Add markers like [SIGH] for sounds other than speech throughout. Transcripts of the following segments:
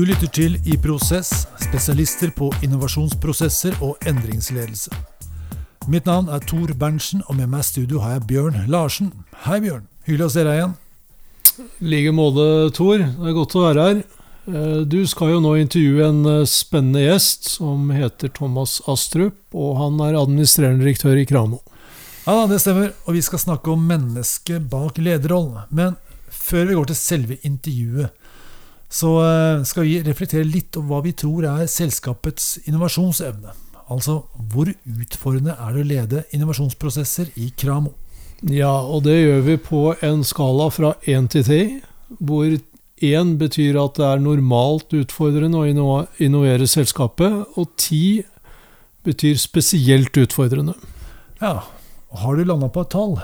Du lytter til I Prosess, spesialister på innovasjonsprosesser og endringsledelse. Mitt navn er Tor Berntsen, og med meg i studio har jeg Bjørn Larsen. Hei, Bjørn. Hyggelig å se deg igjen. I like måte, Tor. Det er godt å være her. Eh, du skal jo nå intervjue en eh, spennende gjest som heter Thomas Astrup, og han er administrerende direktør i Kramo. Ja, det stemmer, og vi skal snakke om mennesket bak lederrollen. Men før vi går til selve intervjuet, så eh, skal vi reflektere litt om hva vi tror er selskapets innovasjonsevne. Altså hvor utfordrende er det å lede innovasjonsprosesser i Kramo? Ja, og det gjør vi på en skala fra én til ti, hvor én betyr at det er normalt utfordrende å innovere selskapet, og ti betyr spesielt utfordrende. Ja, Har du landa på et tall?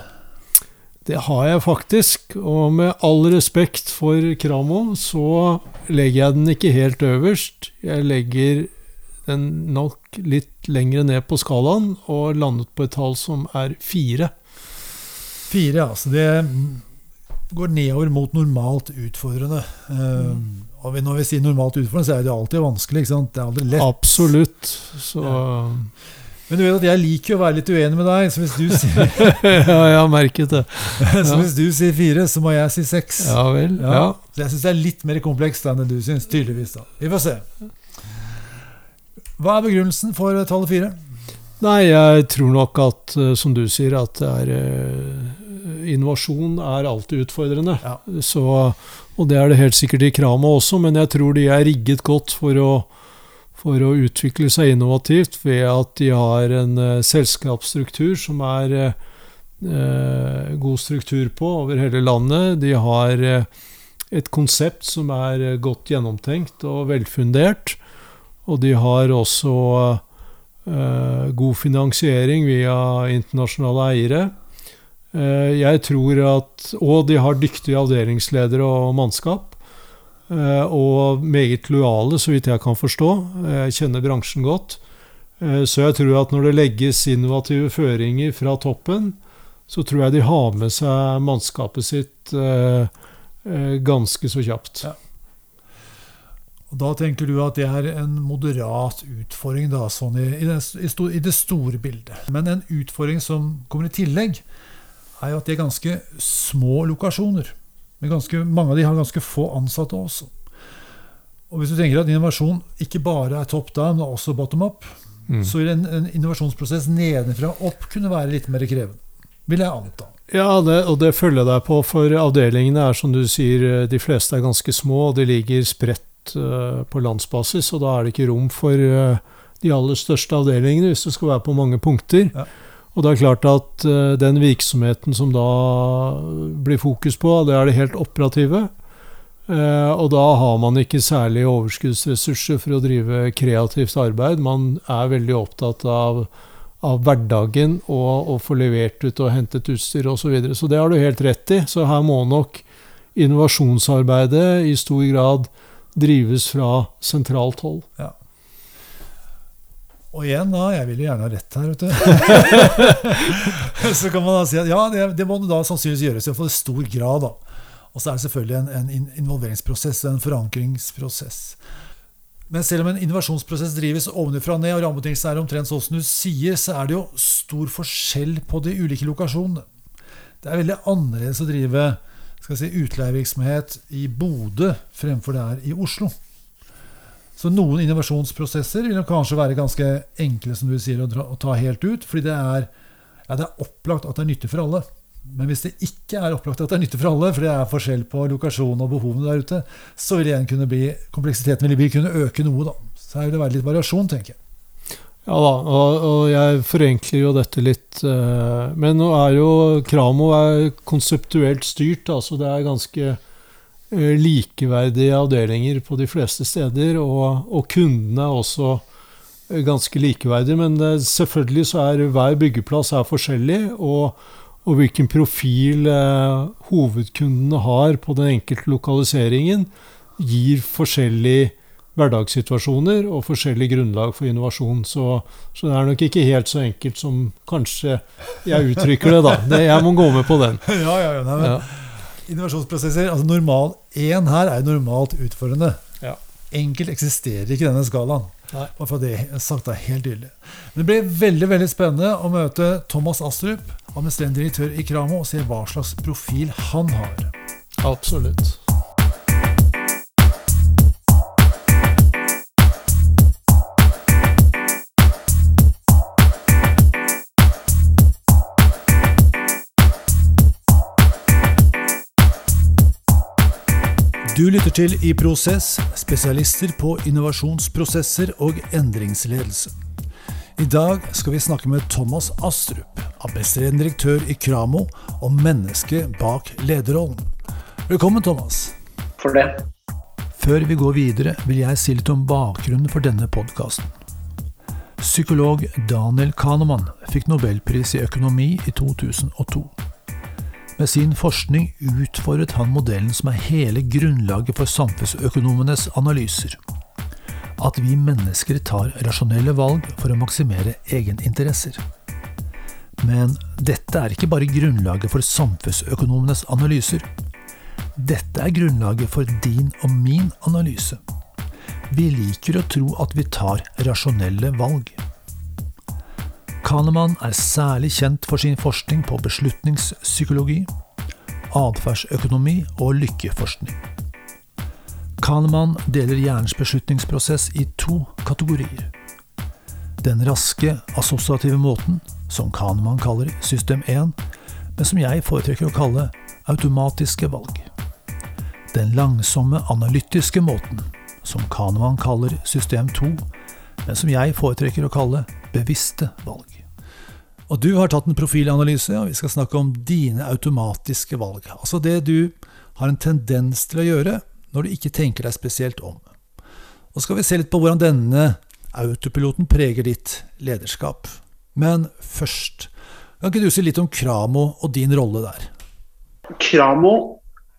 Det har jeg faktisk, og med all respekt for Kramo, så legger jeg den ikke helt øverst. Jeg legger den nok litt lengre ned på skalaen, og landet på et tall som er fire. Fire, ja. Så det går nedover mot normalt utfordrende. Mm. og når vi sier normalt utfordrende, så er det alltid vanskelig. ikke sant? Det er aldri lett. Absolutt. Så ja. Men du vet at jeg liker å være litt uenig med deg, så hvis du sier [LAUGHS] Ja, jeg har merket det. [LAUGHS] så hvis du sier fire, så må jeg si seks. Ja vel. Ja. Så jeg syns det er litt mer komplekst enn det du syns, tydeligvis. da. Vi får se. Hva er begrunnelsen for tallet fire? Nei, jeg tror nok at, eh, som du sier, at det er uh, Innovasjon er alltid utfordrende. Ja. Så, og det er det helt sikkert i Krama også, men jeg tror de er rigget godt for å for å utvikle seg innovativt ved at de har en uh, selskapsstruktur som er uh, god struktur på over hele landet. De har uh, et konsept som er godt gjennomtenkt og velfundert. Og de har også god finansiering via internasjonale eiere. jeg tror at, Og de har dyktige avdelingsledere og mannskap. Eh, og meget lojale, så vidt jeg kan forstå. Jeg kjenner bransjen godt. Eh, så jeg tror at når det legges innovative føringer fra toppen, så tror jeg de har med seg mannskapet sitt eh, ganske så kjapt. Ja. Og Da tenker du at det er en moderat utfordring da, sånn i, i, det, i, det, store bildet. Men en utfordring som kommer i tillegg, er jo at det er ganske små lokasjoner. Men ganske, mange av de har ganske få ansatte også. Og hvis du tenker at innovasjon ikke bare er top down, men også bottom up, mm. så vil en, en innovasjonsprosess nedenfra opp kunne være litt mer krevende. Vil jeg anta. Ja, det, og det følger jeg deg på, for avdelingene er som du sier, de fleste er ganske små, og de ligger spredt uh, på landsbasis, og da er det ikke rom for uh, de aller største avdelingene hvis det skal være på mange punkter. Ja. Og det er klart at uh, den virksomheten som da blir fokus på, det er det helt operative. Uh, og da har man ikke særlig overskuddsressurser for å drive kreativt arbeid. Man er veldig opptatt av, av hverdagen og å få levert ut og hentet utstyr osv. Så, videre. så det har du helt rett i. Så her må nok innovasjonsarbeidet i stor grad drives fra sentralt hold. Ja. Og igjen, da, jeg vil jo gjerne ha rett her, vet du. [LAUGHS] så kan man da si at ja, det, det må da sannsynligvis gjøres i for stor grad. da. Og så er det selvfølgelig en, en involveringsprosess, en forankringsprosess. Men selv om en innovasjonsprosess drives ovenfra og ned, og rammebetingelsene er omtrent sånn som du sier, så er det jo stor forskjell på de ulike lokasjonene. Det er veldig annerledes å drive skal si, utleievirksomhet i Bodø fremfor det er i Oslo. Så noen innovasjonsprosesser vil kanskje være ganske enkle som du sier, å, ta helt ut, fordi det er, ja, det er opplagt at det er nyttig for alle. Men hvis det ikke er opplagt at det er nyttig for alle, for det er forskjell på lokasjon og behovene der ute, så vil igjen kunne bli, kompleksiteten vil kunne øke noe. da. Så her vil det være litt variasjon, tenker jeg. Ja da, og, og, jeg forenkler jo dette litt. Uh, men nå er jo Kramo er konseptuelt styrt. altså Det er ganske Eh, likeverdige avdelinger på de fleste steder, og, og kundene er også eh, ganske likeverdige. Men selvfølgelig så er hver byggeplass er forskjellig, og, og hvilken profil eh, hovedkundene har på den enkelte lokaliseringen, gir forskjellige hverdagssituasjoner og forskjellig grunnlag for innovasjon. Så, så, det er nok ikke helt så enkelt som kanskje jeg uttrykker det, da. Det, jeg må gå med på den. [LAUGHS] Ja, ja, ja, nei, men, ja innovasjonsprosesser altså Normal én her er normalt utfordrende. Ja. enkelt eksisterer ikke denne skalaen. Nei. Bare for det er sagt er helt tydelig. Men det blir veldig veldig spennende å møte Thomas Astrup, administrerende direktør i Kramo, og se hva slags profil han har. Absolutt. Du lytter til I Prosess, spesialister på innovasjonsprosesser og endringsledelse. I dag skal vi snakke med Thomas Astrup, administrerende direktør i Kramo, om mennesket bak lederrollen. Velkommen, Thomas. For det. Før vi går videre, vil jeg si litt om bakgrunnen for denne podkasten. Psykolog Daniel Kahneman fikk nobelpris i økonomi i 2002. Med sin forskning utfordret han modellen som er hele grunnlaget for samfunnsøkonomenes analyser. At vi mennesker tar rasjonelle valg for å maksimere egeninteresser. Men dette er ikke bare grunnlaget for samfunnsøkonomenes analyser. Dette er grunnlaget for din og min analyse. Vi liker å tro at vi tar rasjonelle valg. Kahneman er særlig kjent for sin forskning på beslutningspsykologi, atferdsøkonomi og lykkeforskning. Kahneman deler hjernens beslutningsprosess i to kategorier. Den raske, assosiative måten, som Kahneman kaller system 1, men som jeg foretrekker å kalle automatiske valg. Den langsomme, analytiske måten, som Kahneman kaller system 2, men som jeg foretrekker å kalle bevisste valg. Og du har tatt en profilanalyse, og vi skal snakke om dine automatiske valg. Altså det du har en tendens til å gjøre når du ikke tenker deg spesielt om. Og skal vi se litt på hvordan denne autopiloten preger ditt lederskap. Men først, kan ikke du si litt om Kramo og din rolle der? Kramo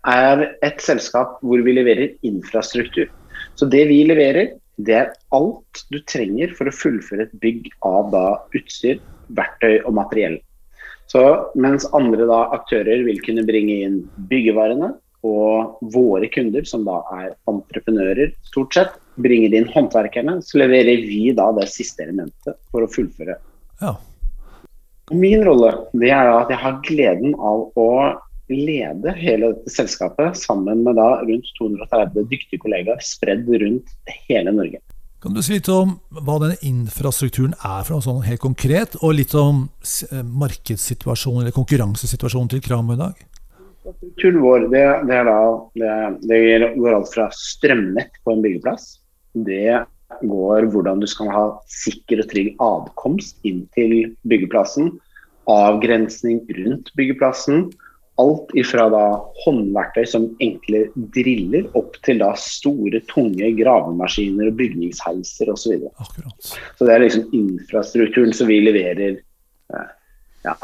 er et selskap hvor vi leverer infrastruktur. Så det vi leverer, det er alt du trenger for å fullføre et bygg av da utstyr, verktøy og materiell. Så mens andre da aktører vil kunne bringe inn byggevarene, og våre kunder, som da er entreprenører stort sett, bringer inn håndverkerne, så leverer vi da det siste elementet for å fullføre. Ja. Min rolle det er at jeg har gleden av å lede hele dette selskapet sammen med da rundt 230 dyktige kollegaer spredd rundt hele Norge. Kan du si litt om hva denne infrastrukturen er for noe sånn helt konkret, og litt om markedssituasjonen eller konkurransesituasjonen til Kramo i dag? Infrastrukturen vår det, det, da, det, det, går alt fra strømnett på en byggeplass. Det går hvordan du skal ha sikker og trygg adkomst inn til byggeplassen. Avgrensning rundt byggeplassen alt ifra da håndverktøy som enkle driller, opp til da store, tunge gravemaskiner og bygningsheiser osv. Så, så det er liksom infrastrukturen som vi leverer. Eh, ja,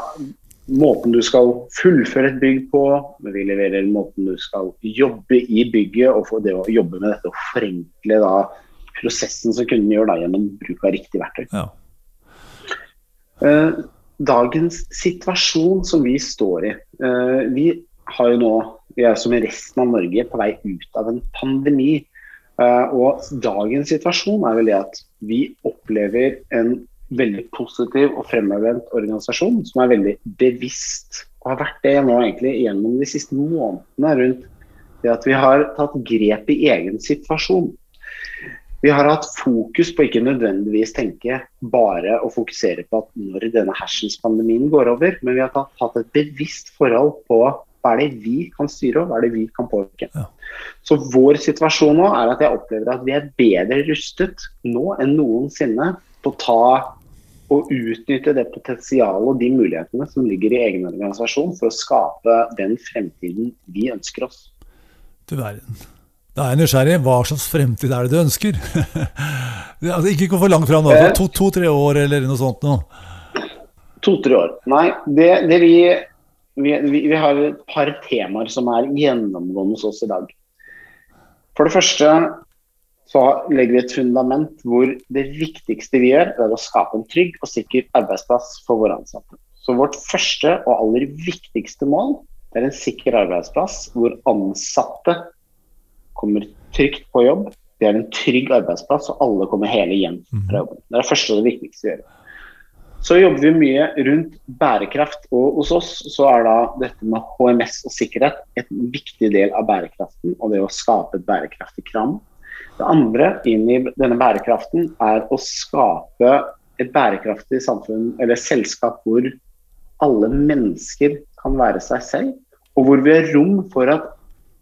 måten du skal fullføre et bygg på, men vi leverer måten du skal jobbe i bygget, og få det å jobbe med dette og forenkle da prosessen som kunden gjør da gjennom bruk av riktig verktøy. Ja. Uh, dagens situasjon som vi står i. Uh, vi har jo nå, vi er som i resten av Norge, på vei ut av en pandemi. Uh, og dagens situasjon er vel det at vi opplever en veldig positiv og fremovervendt organisasjon som er veldig bevisst, og har vært det nå egentlig gjennom de siste månedene rundt det at vi har tatt grep i egen situasjon. Vi har hatt fokus på ikke nødvendigvis tenke bare å fokusere på at når denne hersens-pandemien går over, men vi har tatt, hatt et bevisst forhold på hva er det vi kan styre og hva er det vi kan påvirke. Ja. Så vår situasjon nå er at jeg opplever at vi er bedre rustet nå enn noensinne på å ta og utnytte det potensialet og de mulighetene som ligger i egen organisasjon for å skape den fremtiden vi ønsker oss. Du verden. Da er jeg nysgjerrig. Hva slags fremtid er det du ønsker? [LAUGHS] altså, ikke gå for langt fram, nå. To-tre to, år eller noe sånt noe. To-tre år. Nei, det, det vi, vi, vi, har et par temaer som er gjennomgående hos oss i dag. For det første så legger vi et fundament hvor det viktigste vi gjør, er å skape en trygg og sikker arbeidsplass for våre ansatte. Så vårt første og aller viktigste mål er en sikker arbeidsplass hvor ansatte kommer trygt på jobb, det er en trygg arbeidsplass, og alle kommer hele hjem fra jobben. Det er det første og det viktigste vi gjør. Så jobber vi mye rundt bærekraft, og hos oss så er da dette med HMS og sikkerhet et viktig del av bærekraften og det å skape et bærekraftig kram. Det andre inn i denne bærekraften er å skape et bærekraftig samfunn eller selskap hvor alle mennesker kan være seg selv, og hvor vi har rom for at,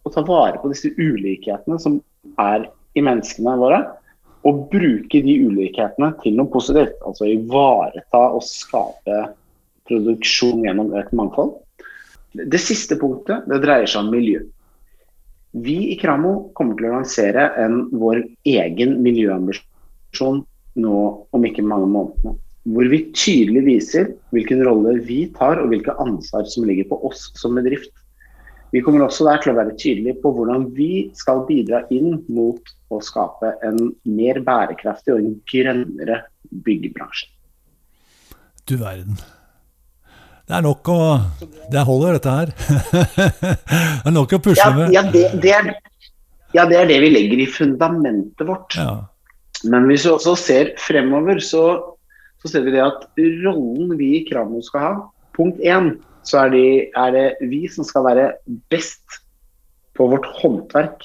å ta vare på disse ulikhetene som er i menneskene våre, og bruke de ulikhetene til noe positivt. Altså ivareta og skape produksjon gjennom økt mangfold. Det siste punktet det dreier seg om miljø. Vi i Kramo kommer til å lansere en, vår egen miljøambisjon nå om ikke mange månedene. Hvor vi tydelig viser hvilken rolle vi tar og hvilke ansvar som ligger på oss som bedrift. Vi kommer også der til å være tydelige på hvordan vi skal bidra inn mot å skape en mer bærekraftig og en grønnere byggebransje. Du verden. Det er nok å Det holder, dette her. [LAUGHS] det er nok å pusle ja, med. Ja det, det er, ja, det er det vi legger i fundamentet vårt. Ja. Men hvis vi også ser fremover, så, så ser vi det at rollen vi i Kramo skal ha, punkt én så er, de, er, det vi som skal være best på vårt håndverk,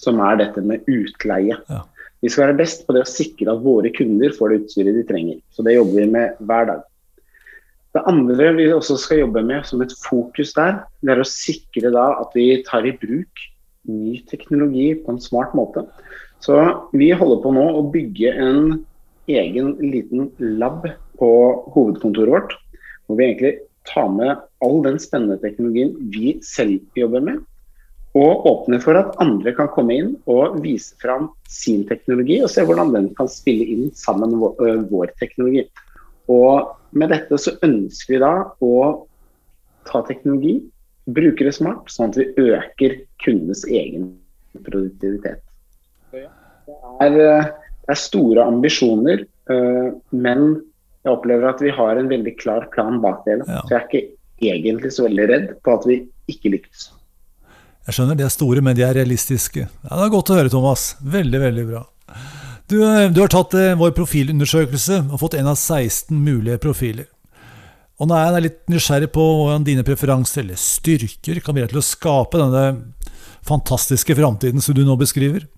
som er dette med utleie. Ja. Vi skal være best på det å sikre at våre kunder får det utstyret de trenger. Så det jobber vi med hver dag. Det andre vi også skal jobbe med som et fokus der, det er å sikre da at vi tar i bruk ny teknologi på en smart måte. Så vi holder på nå å bygge en egen liten lab på hovedkontoret vårt. Hvor vi egentlig tar med all den spennende teknologien vi selv jobber med, og åpne for at andre kan komme inn og vise fram sin teknologi, og se hvordan den kan spille inn sammen med vår, vår teknologi. Og med dette så ønsker vi da å ta teknologi, bruke det smart, sånn at vi øker kundenes egen produktivitet. Det er, det er store ambisjoner, men jeg opplever at vi har en veldig klar plan bak det. Ja. Så jeg er ikke egentlig så veldig redd på at vi ikke lykkes. Jeg skjønner, de er store, men de er realistiske. Ja, det er godt å høre, Thomas. Veldig, veldig bra. Du, eh, du har tatt eh, vår profilundersøkelse og fått en av 16 mulige profiler. Og nå er jeg litt nysgjerrig på hvordan dine preferanser eller styrker kan bidra til å skape denne fantastiske framtiden som du nå beskriver.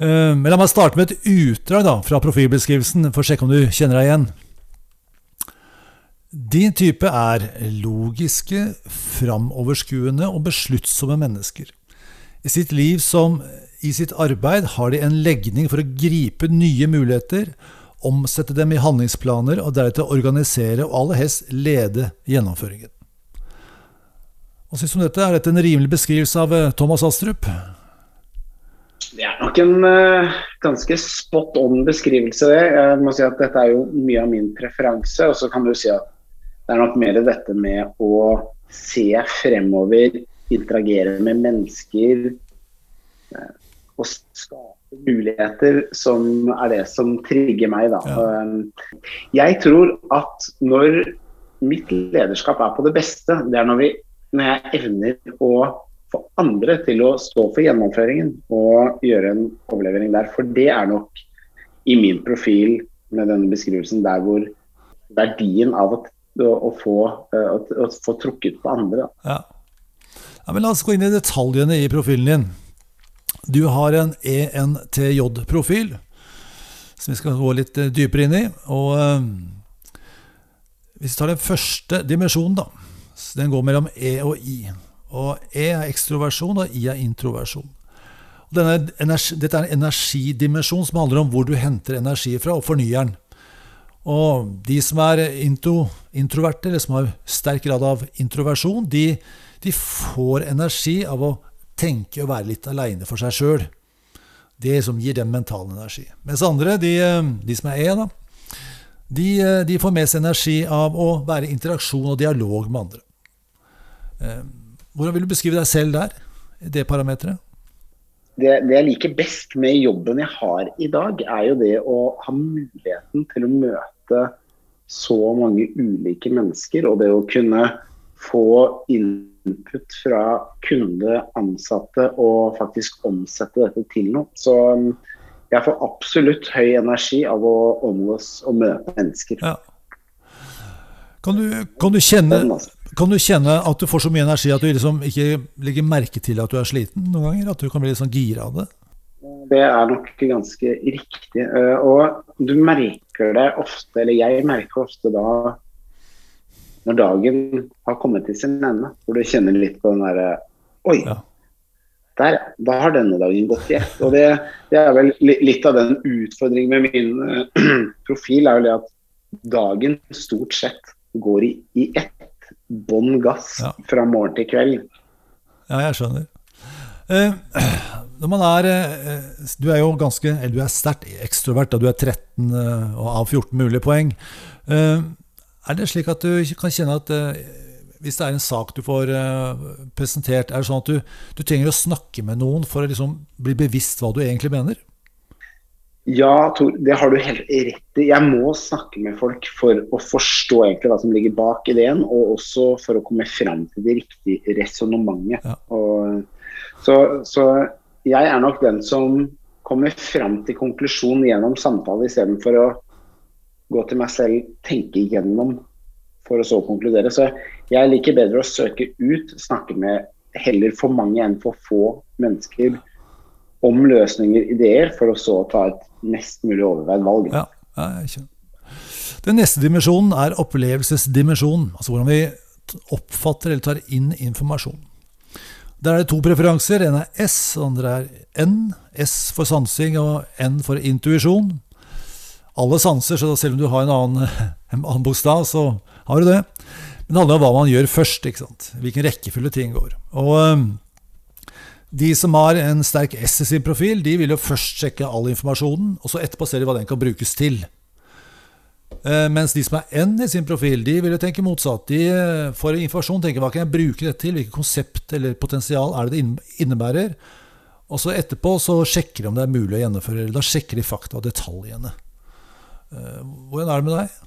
Eh, men la meg starte med et utdrag da, fra profilbeskrivelsen, for å sjekke om du kjenner deg igjen. Din type er logiske, framoverskuende og besluttsomme mennesker. I sitt liv som i sitt arbeid har de en legning for å gripe nye muligheter, omsette dem i handlingsplaner og deretter organisere og aller helst lede gjennomføringen. Hva syns du om dette? Er dette en rimelig beskrivelse av eh, Thomas Astrup? Det er nok en uh, ganske spot on beskrivelse. det. Jeg må si at Dette er jo mye av min preferanse. Og så kan du si at det er nok mer dette med å se fremover, interagere med mennesker eh, og skape muligheter som er det som trigger meg. Da. Um, jeg tror at når mitt lederskap er på det beste, det er når, vi, når jeg evner å få andre til å stå for gjennomføringen og gjøre en overlevering der. For det er nok i min profil med denne beskrivelsen der hvor verdien av å å få, eh, å, få trukket på andre. Ja. ja. men La oss gå inn i detaljene i profilen din. Du har en ENTJ-profil, som vi skal gå litt eh, dypere inn i. Og øh, Hvis vi tar den første dimensjonen, da. Den går mellom E og I. Og E er ekstroversjon, og I er introversjon. Denne, dette er en energidimensjon som handler om hvor du henter energi fra, og fornyer den. Og de som er intro, introverte, eller som har sterk grad av introversjon, de, de, får energi av å tenke og være litt aleine for seg sjøl. Det som gir dem mental energi. Mens andre, de, de som er E, da, de, de, får mest energi av å være i interaksjon og dialog med andre. Eh, hvordan vil du beskrive deg selv der, i det parameteret? Det, det, jeg liker best med jobben jeg har i dag, er jo det å ha muligheten til å møte så mange ulike mennesker. Og det å kunne få input fra kunde, ansatte og faktisk omsette dette til noe. Så um, jeg får absolutt høy energi av å omgås og møte mennesker. Ja. Kan, du, kan, du kjenne. Kan, du, kjenne, at du får så mye energi at du liksom ikke legger merke til at du er sliten noen ganger? At du kan bli litt sånn gira av det? Det er nok ganske riktig. Eh, og du merker det ofte, eller jeg merker ofte da når dagen har kommet til sin ende, hvor du kjenner litt på den derre Oi, ja. der, da har denne dagen gått i ett. Og det, det, er vel litt av den utfordringen med min uh, [CLEARS THROAT] profil, er jo det at dagen stort sett går i, i ett bånn gass ja. fra morgen til kveld. Ja, jeg skjønner. Uh, [CLEARS THROAT] når man er uh, Du er jo ganske Eller du er sterkt ekstrovert, da du er 13 av 14 mulige poeng. Er det slik at du kan kjenne at hvis det er en sak du får presentert, er det sånn at du, du trenger å snakke med noen for å liksom bli bevisst hva du egentlig mener? Ja, Tor, det har du helt rett i. Jeg må snakke med folk for å forstå egentlig hva som ligger bak ideen, og også for å komme fram til det riktige resonnementet. Ja. Så, så, jeg er nok den som kommer fram til konklusjon gjennom samtale, istedenfor å gå til meg selv, tenke igjennom for å så konkludere. Så jeg liker bedre å søke ut, snakke med heller for mange enn for få mennesker om løsninger, ideer, for å så ta et mest mulig overveid valg. Ja, jeg. Den neste dimensjonen er opplevelsesdimensjonen. Altså hvordan vi oppfatter eller tar inn informasjon. Der er det to preferanser. En er S, og andre er N. S for sansing og N for intuisjon. Alle sanser, så selv om du har en annen, [LAUGHS] en annen bokstav, så har du det. Men det handler om hva man gjør først. ikke sant? Hvilken rekkefølge ting går. Og de som har en sterk S i sin profil, de vil jo først sjekke all informasjonen, og så etterpå ser de hva den kan brukes til. Eh, mens de som er N i sin profil, de vil jo tenke motsatt. De eh, får informasjon, tenker hva kan jeg bruke dette til, hvilket konsept eller potensial er det det innebærer? Og så etterpå så sjekker de om det er mulig å gjennomføre, eller da sjekker de fakta og detaljene. Eh, hvordan er det med deg?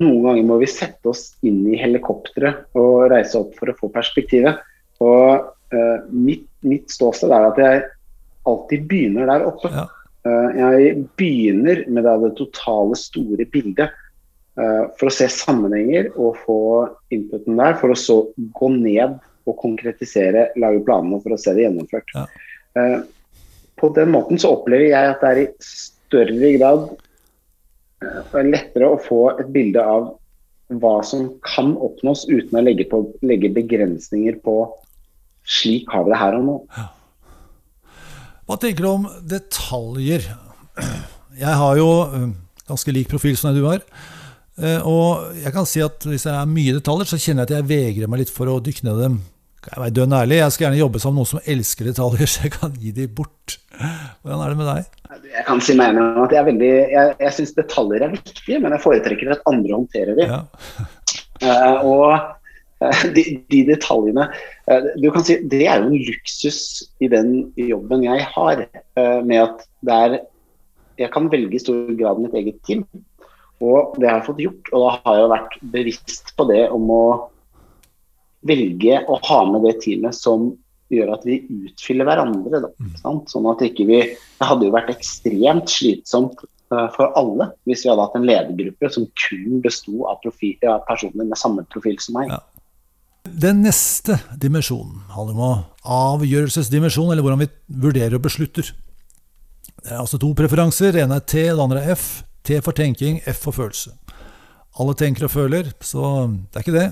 Noen ganger må vi sette oss inn i helikopteret og reise opp for å få perspektivet. Og uh, mitt, mitt, ståsted er at jeg alltid begynner der oppe. Ja. Uh, jeg begynner med det, totale, store bildet. Uh, for å se sammenhenger og få inputen der, for å så gå ned og konkretisere, lage planene for å se det gjennomført. Ja. på den måten så opplever jeg at det er i større grad lettere å få et bilde av hva som kan oppnås uten å legge, på, legge begrensninger på slik har vi det her og nå. Hva tenker du om detaljer? Jeg har jo eh, ganske lik profil som du har. Eh, og jeg kan si at hvis det er mye detaljer, så kjenner jeg at jeg vegrer meg litt for å dykke ned dem. Jeg være dønn ærlig, jeg skal gjerne jobbe sammen med noen som elsker detaljer, [LAUGHS] så jeg kan gi dem bort. Hvordan er det med deg? Jeg kan si meg enig at jeg, veldig, jeg, jeg syns detaljer er viktige, men jeg foretrekker at andre håndterer dem. Ja. uh, og [LAUGHS] de, de, detaljene eh, du kan si, Det er jo en luksus i den jobben jeg har, eh, med at det er Jeg kan velge i stor grad mitt eget team. Og det har jeg fått gjort, og da har jeg vært bevisst på det om å velge å ha med det teamet som gjør at vi utfyller hverandre. Da, mm. sånn at ikke vi Det hadde jo vært ekstremt slitsomt uh, for alle hvis vi hadde hatt en ledergruppe som kun besto av, av personer med samme profil som meg. Ja. Den neste dimensjonen handler om avgjørelsesdimensjon, eller hvordan vi vurderer og beslutter. Det er altså to preferanser. Den ene er T, den andre er F. T for tenking, F for følelse. Alle tenker og føler, så det er ikke det.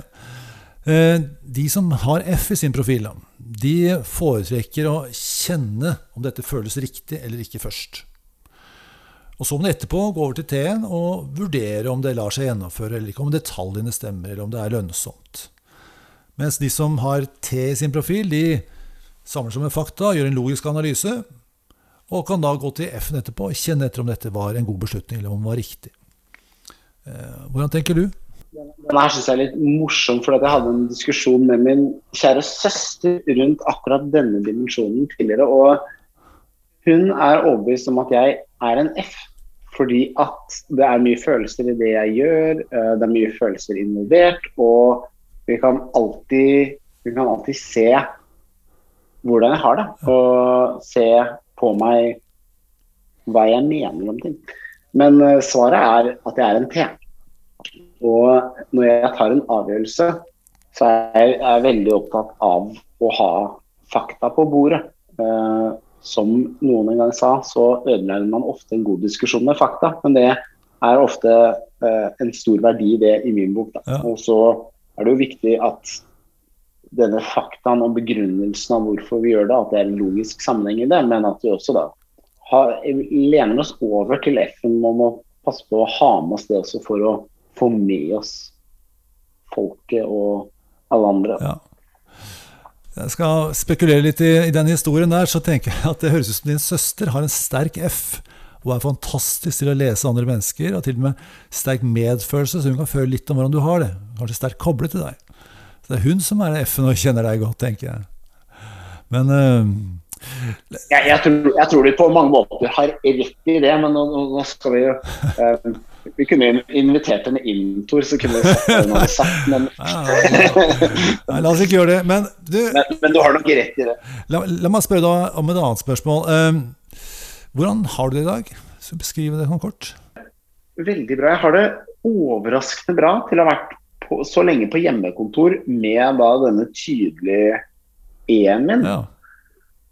Eh, de som har F i sin profil, de foretrekker å kjenne om dette føles riktig eller ikke først. Og Så må du etterpå gå over til T-en og vurdere om det lar seg gjennomføre, eller ikke, om detaljene stemmer, eller om det er lønnsomt. Mens de som har T i sin profil, de samler sammen fakta, gjør en logisk analyse, og kan da gå til F-en etterpå og kjenne etter om dette var en god beslutning, eller om den var riktig. Eh, hvordan tenker du? Den her syns jeg er litt morsom, for jeg hadde en diskusjon med min kjære søster rundt akkurat denne dimensjonen tidligere. Og hun er overbevist om at jeg er en F. Fordi at det er mye følelser i det jeg gjør, eh, det er mye følelser involvert. og vi kan alltid, vi kan alltid se hvordan jeg har det. Og se på meg hva jeg mener om ting. Men uh, svaret er at jeg er en T. Og når jeg tar en avgjørelse, så er jeg, er veldig opptatt av å ha fakta på bordet. Uh, som noen en gang sa, så ødelegger man ofte en god diskusjon med fakta. Men det er ofte uh, en stor verdi det i min bok. Ja. Og så er det jo viktig at denne faktaen og begrunnelsen av hvorfor vi gjør det, at det er en logisk sammenheng i det, men at vi også da har, lener oss over til FN om å passe på å ha med oss det også for å få med oss folket og alle andre. Ja. Jeg skal spekulere litt i, i den historien der, så tenker jeg at det høres ut som din søster har en sterk F. og er fantastisk til å lese andre mennesker, og til og med sterk medfølelse, så hun kan føle litt om hvordan du har det. Kanskje sterkt koblet til deg. Så det er hun som er F-en og kjenner deg godt, tenker jeg. Men uh, jeg, jeg, tror, jeg, tror, de på mange måter har rett i det, men nå, nå skal vi jo uh, Vi kunne invitert henne inn, Tor, så kunne vi sagt noe sagt, men [LAUGHS] Nei, La oss ikke gjøre det. Men du, men, men du har nok rett i det. La, la meg spørre deg om et annet spørsmål. Uh, hvordan har du det i dag? Så Beskriv det sånn kort. Veldig bra. Jeg har det overraskende bra til å ha vært på, så lenge på hjemmekontor med da denne tydelige E-en min. Ja.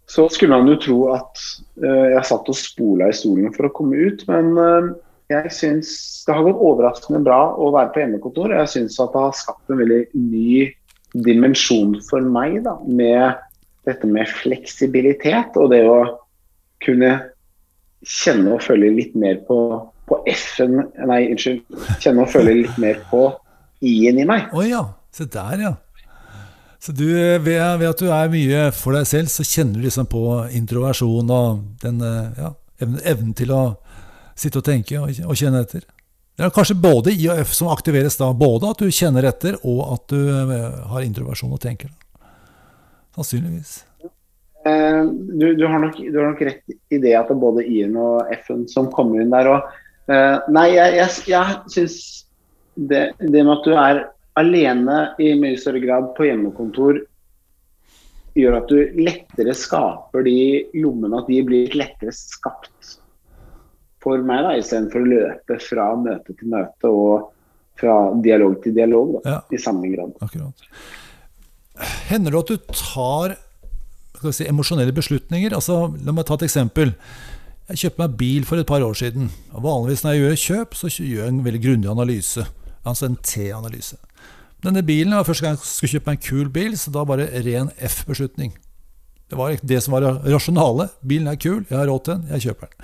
Så skulle man jo tro at uh, jeg satt og spola i stolen for å komme ut, men uh, jeg syns det har gått overraskende bra å være på hjemmekontor. Jeg syns at det har skapt en veldig ny dimensjon for meg da, med dette med fleksibilitet og det å kunne kjenne og føle litt mer på, på F-en Nei, unnskyld. Kjenne og føle litt mer på i-en i meg. Å oh, ja. Se der, ja. Så du, ved, ved, at du er mye for deg selv, så kjenner du liksom på introversjon og den ja, evnen, evnen til å sitte og tenke og, og, kjenne etter. Det er kanskje både I og F som aktiveres da. Både at du kjenner etter, og at du uh, har introversjon og tenker. Sannsynligvis. Uh, du, du, har nok, du, har nok, rett i det at det er både I-en og F-en som kommer inn der. Og, uh, nei, jeg, jeg, jeg syns det, det, med at du er alene i mye større grad på hjemmekontor, gjør at du lettere skaper de lommene, at de blir lettere skapt for meg, da, istedenfor å løpe fra møte til møte og fra dialog til dialog da, ja, i samme grad. Akkurat. Hender det at du tar si, emosjonelle beslutninger? Altså, la meg ta et eksempel. Jeg kjøpte meg bil for et par år siden. Og vanligvis når jeg gjør kjøp, så gjør jeg en veldig grundig analyse altså en T-analyse. Denne bilen var første gang jeg skulle kjøpe meg en kul bil, så da var det ren F-beslutning. Det var det som var rasjonale. Bilen er kul, jeg har råd til den, jeg kjøper den.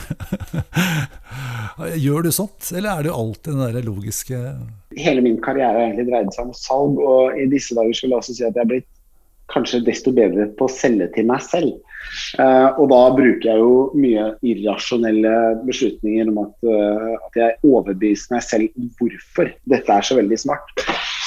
[LAUGHS] Gjør du sånt, eller er det alltid den der logiske Hele min karriere har egentlig dreid seg om salg, og i disse dager skulle jeg også si at jeg er blitt kanskje desto bedre på å selge til meg selv. Uh, og da bruker jeg jo mye irrasjonelle beslutninger om at, uh, at jeg overbeviser meg selv hvorfor dette er så veldig smart.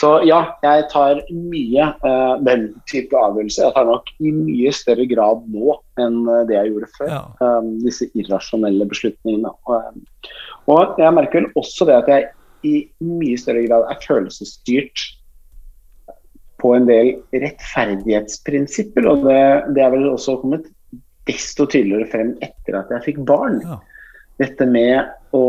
Så ja, jeg tar mye uh, den type avgjørelser. Jeg tar nok i mye større grad nå enn det jeg gjorde før. Ja. Um, disse irrasjonelle beslutningene. Og, og jeg merker vel også det at jeg i mye større grad er følelsesstyrt på en del rettferdighetsprinsipper. Og det, det er vel også kommet desto tydeligere frem etter at jeg fikk barn. Ja. Dette med å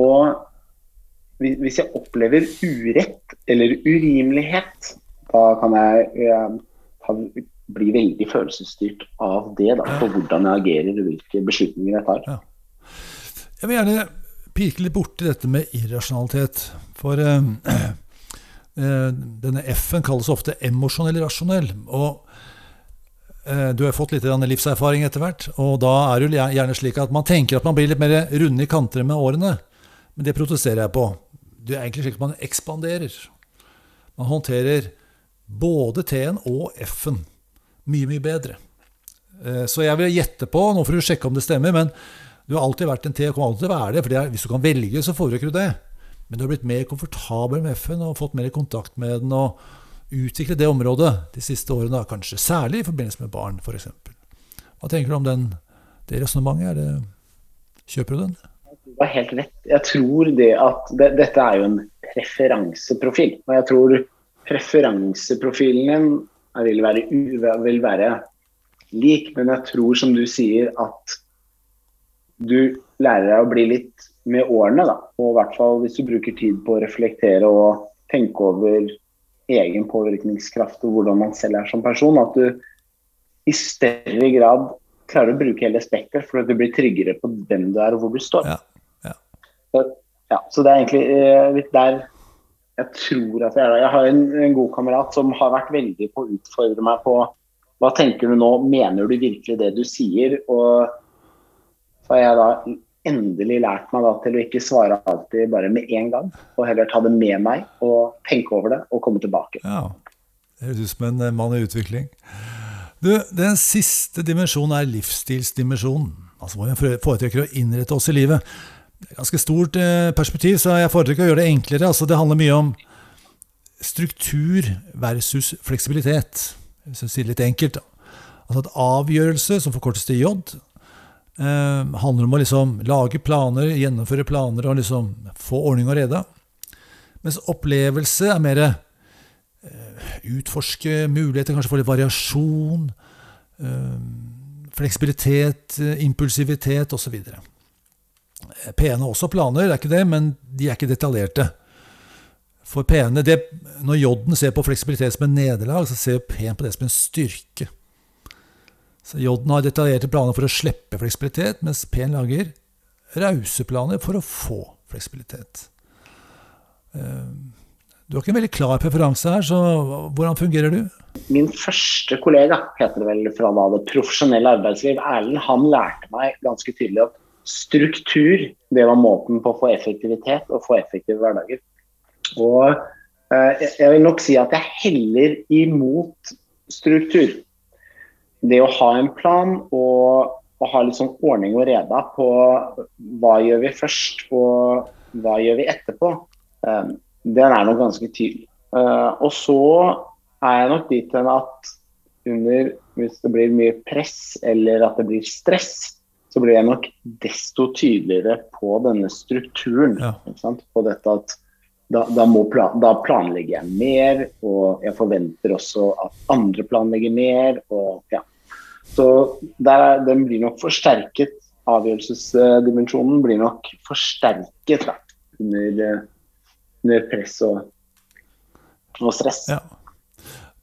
Hvis jeg opplever urett eller urimelighet, da kan jeg, jeg bli veldig følelsesstyrt av det. Da, på hvordan jeg agerer og hvilke beslutninger jeg tar. Ja. Jeg vil gjerne pirke litt borti dette med irrasjonalitet. For Eh, [CLEARS THROAT] denne F-en kalles ofte emosjonell rasjonell. Og eh, du har fått litt livserfaring etter hvert, og da er det gjerne slik at man tenker at man blir litt mer runde i kanter med årene. Men det protesterer jeg på. Det er egentlig slik at man ekspanderer. Man håndterer både T-en og F-en mye, mye bedre. Eh, så jeg vil gjette på, nå får du sjekke om det stemmer, men du har alltid vært en T og kommer alltid til å være det. For hvis du kan velge, så foretrekker du det. Men du har blitt mer komfortabel med FN og fått mer kontakt med den og utviklet det området de siste årene, kanskje særlig i forbindelse med barn f.eks. Hva tenker du om den, det resonnementet? Kjøper du den? Det har helt rett. Jeg tror det at det, Dette er jo en preferanseprofil. Og jeg tror preferanseprofilen din vil være, vil være lik, men jeg tror som du sier at du lærer deg å bli litt med årene, da. Og i hvert fall hvis du bruker tid på å reflektere og tenke over egen påvirkningskraft og hvordan man selv er som person, at du i større grad klarer å bruke hele spekteret, for at du blir tryggere på hvem du er og hvor du står. Ja, ja. Så, ja, så det er egentlig eh, litt der jeg tror at jeg er. Jeg har en, en, god kamerat som har vært veldig på å utfordre meg på hva tenker du nå, mener du virkelig det du sier? Og så har jeg da endelig lært meg da til å ikke svare alltid bare med en gang, og heller ta det med meg og tenke over det og komme tilbake. Ja, Det høres ut som en eh, mann i utvikling. Du, Den siste dimensjonen er livsstilsdimensjonen. Altså hvor vi foretrekker å innrette oss i livet. Det er et ganske stort eh, perspektiv, så jeg foretrekker å gjøre det enklere. Altså, det handler mye om struktur versus fleksibilitet. Hvis jeg sier det litt enkelt. Altså at avgjørelse, som forkortes til J, eh, handler om å liksom lage planer, gjennomføre planer og liksom få ordning og rede. Mens opplevelse er mer eh, utforske muligheter, kanskje få litt variasjon. Eh, fleksibilitet, impulsivitet osv. P-ene har også planer, det er ikke det, men de er ikke detaljerte. For P-ene, Når J-en ser på fleksibilitet som en nederlag, så ser P-en på det som en styrke. Så J-en har detaljerte planer for å slippe fleksibilitet, mens P-en lager rause planer for å få fleksibilitet. Eh, du har ikke en veldig klar preferanse her, så hvordan fungerer du? Min første kollega, heter det vel fra da det profesjonelle arbeidsliv, Erlend, han lærte meg ganske tydelig at struktur, det var måten på å få effektivitet og få effektive hverdager. Og eh, jeg vil nok si at jeg heller imot struktur. Det å ha en plan og, og ha litt sånn ordning og reda på hva gjør vi først og hva gjør vi etterpå, um, den er nok ganske tydelig. Uh, og så er jeg nok dit hen at under, hvis det blir mye press eller at det blir stress, så blir jeg nok desto tydeligere på denne strukturen. Ja. På dette at da, da, plan, da, planlegger jeg mer, og jeg forventer også at andre planlegger mer. Og, ja. Så der, den blir nok forsterket. Avgjørelsesdimensjonen blir nok forsterket da, under, under press og, og stress. Ja.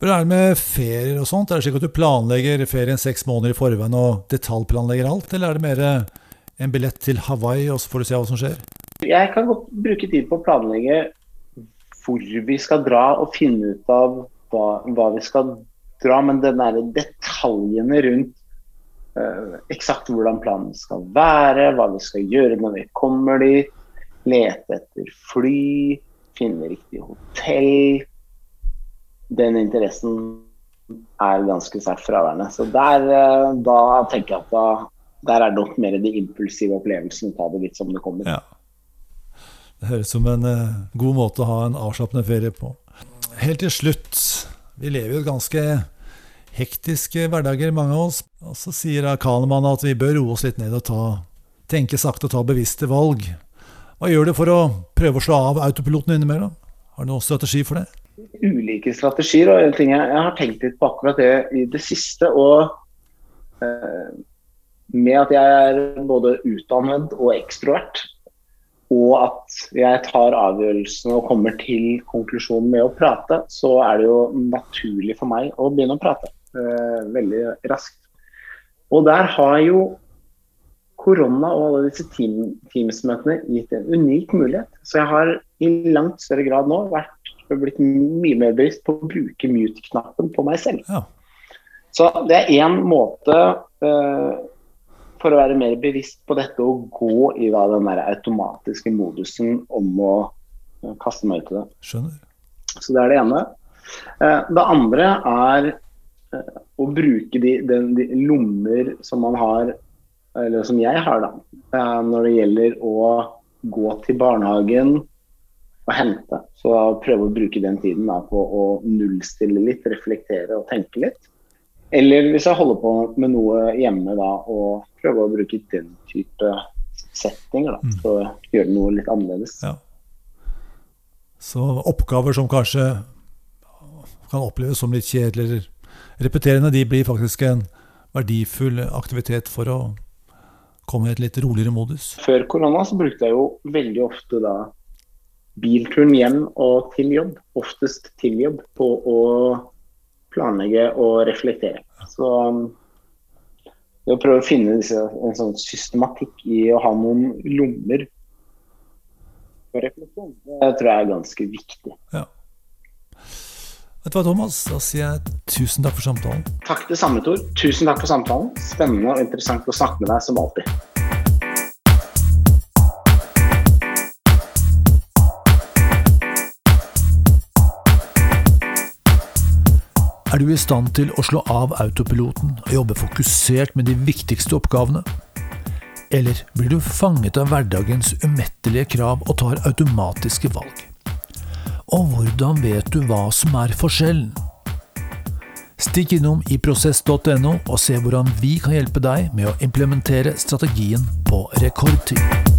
Hvordan er det med ferier og sånt? Er det slik at du planlegger ferien seks måneder i forveien og detaljplanlegger alt, eller er det mer en billett til Hawaii, og så får du se hva som skjer? Jeg kan godt bruke tid på å planlegge hvor vi skal dra, og finne ut av hva, hva vi skal dra, men den der detaljene rundt uh, eksakt hvordan planen skal være, hva vi skal gjøre når vi kommer dit, lete etter fly, finne riktig hotell den interessen er ganske sterkt fraværende. Så der, uh, da tenker jeg at da, der er det nok mer de impulsive opplevelsene. Ta det litt som det kommer. Ja. Det høres som en uh, god måte å ha en avslappende ferie på. Helt til slutt, vi lever jo ganske hektiske hverdager, mange av oss. Og så sier Kahneman at vi bør roe oss litt ned og ta, tenke sakte og ta bevisste valg. Hva gjør du for å prøve å slå av autopiloten innimellom? Har du noen strategi for det? ulike strategier. og en ting jeg, har tenkt litt på akkurat det i det siste. og eh, Med at jeg er både utdannet og ekstrovert, og at jeg tar avgjørelsen og kommer til konklusjonen med å prate, så er det jo naturlig for meg å begynne å prate eh, veldig raskt. Og der har jo korona og alle disse Teams-møtene gitt en unik mulighet. Så jeg har i langt større grad nå vært blitt mye mer bevisst på å bruke mute-knappen på meg selv. Ja. Så det er én måte uh, for å være mer bevisst på dette og gå i da, den der automatiske modusen om å uh, kaste meg ut i det. Skjønner. Så det er det ene. Uh, det andre er å bruke de, de, de, lommer som man har, eller som jeg har, da, når det gjelder å gå til barnehagen og hente. Så prøve å bruke den tiden da, på å nullstille litt, reflektere og tenke litt. Eller hvis jeg holder på med noe hjemme, da, og prøver å bruke den type settinger da, mm. for å gjøre noe litt annerledes. Ja. Så oppgaver som kanskje kan oppleves som litt kjedelige eller repeterende, de blir faktisk en verdifull aktivitet for å komme i et litt roligere modus? Før korona så brukte jeg jo veldig ofte da bilturen hjem og til jobb, oftest til jobb, på å planlegge og reflektere. Så um, det å prøve å finne disse, en sånn systematikk i å ha noen lommer for refleksjon, det tror jeg er ganske viktig. Ja. Vet du hva, Thomas? Da sier jeg tusen takk for samtalen. Takk det samme, Tor. Tusen takk for samtalen. Spennende og interessant å snakke med deg som alltid. Er du i stand til å slå av autopiloten og jobbe fokusert med de viktigste oppgavene? Eller blir du fanget av hverdagens umettelige krav og tar automatiske valg? Og hvordan vet du hva som er forskjellen? Stikk innom i prosess.no og se hvordan vi kan hjelpe deg med å implementere strategien på rekordtid.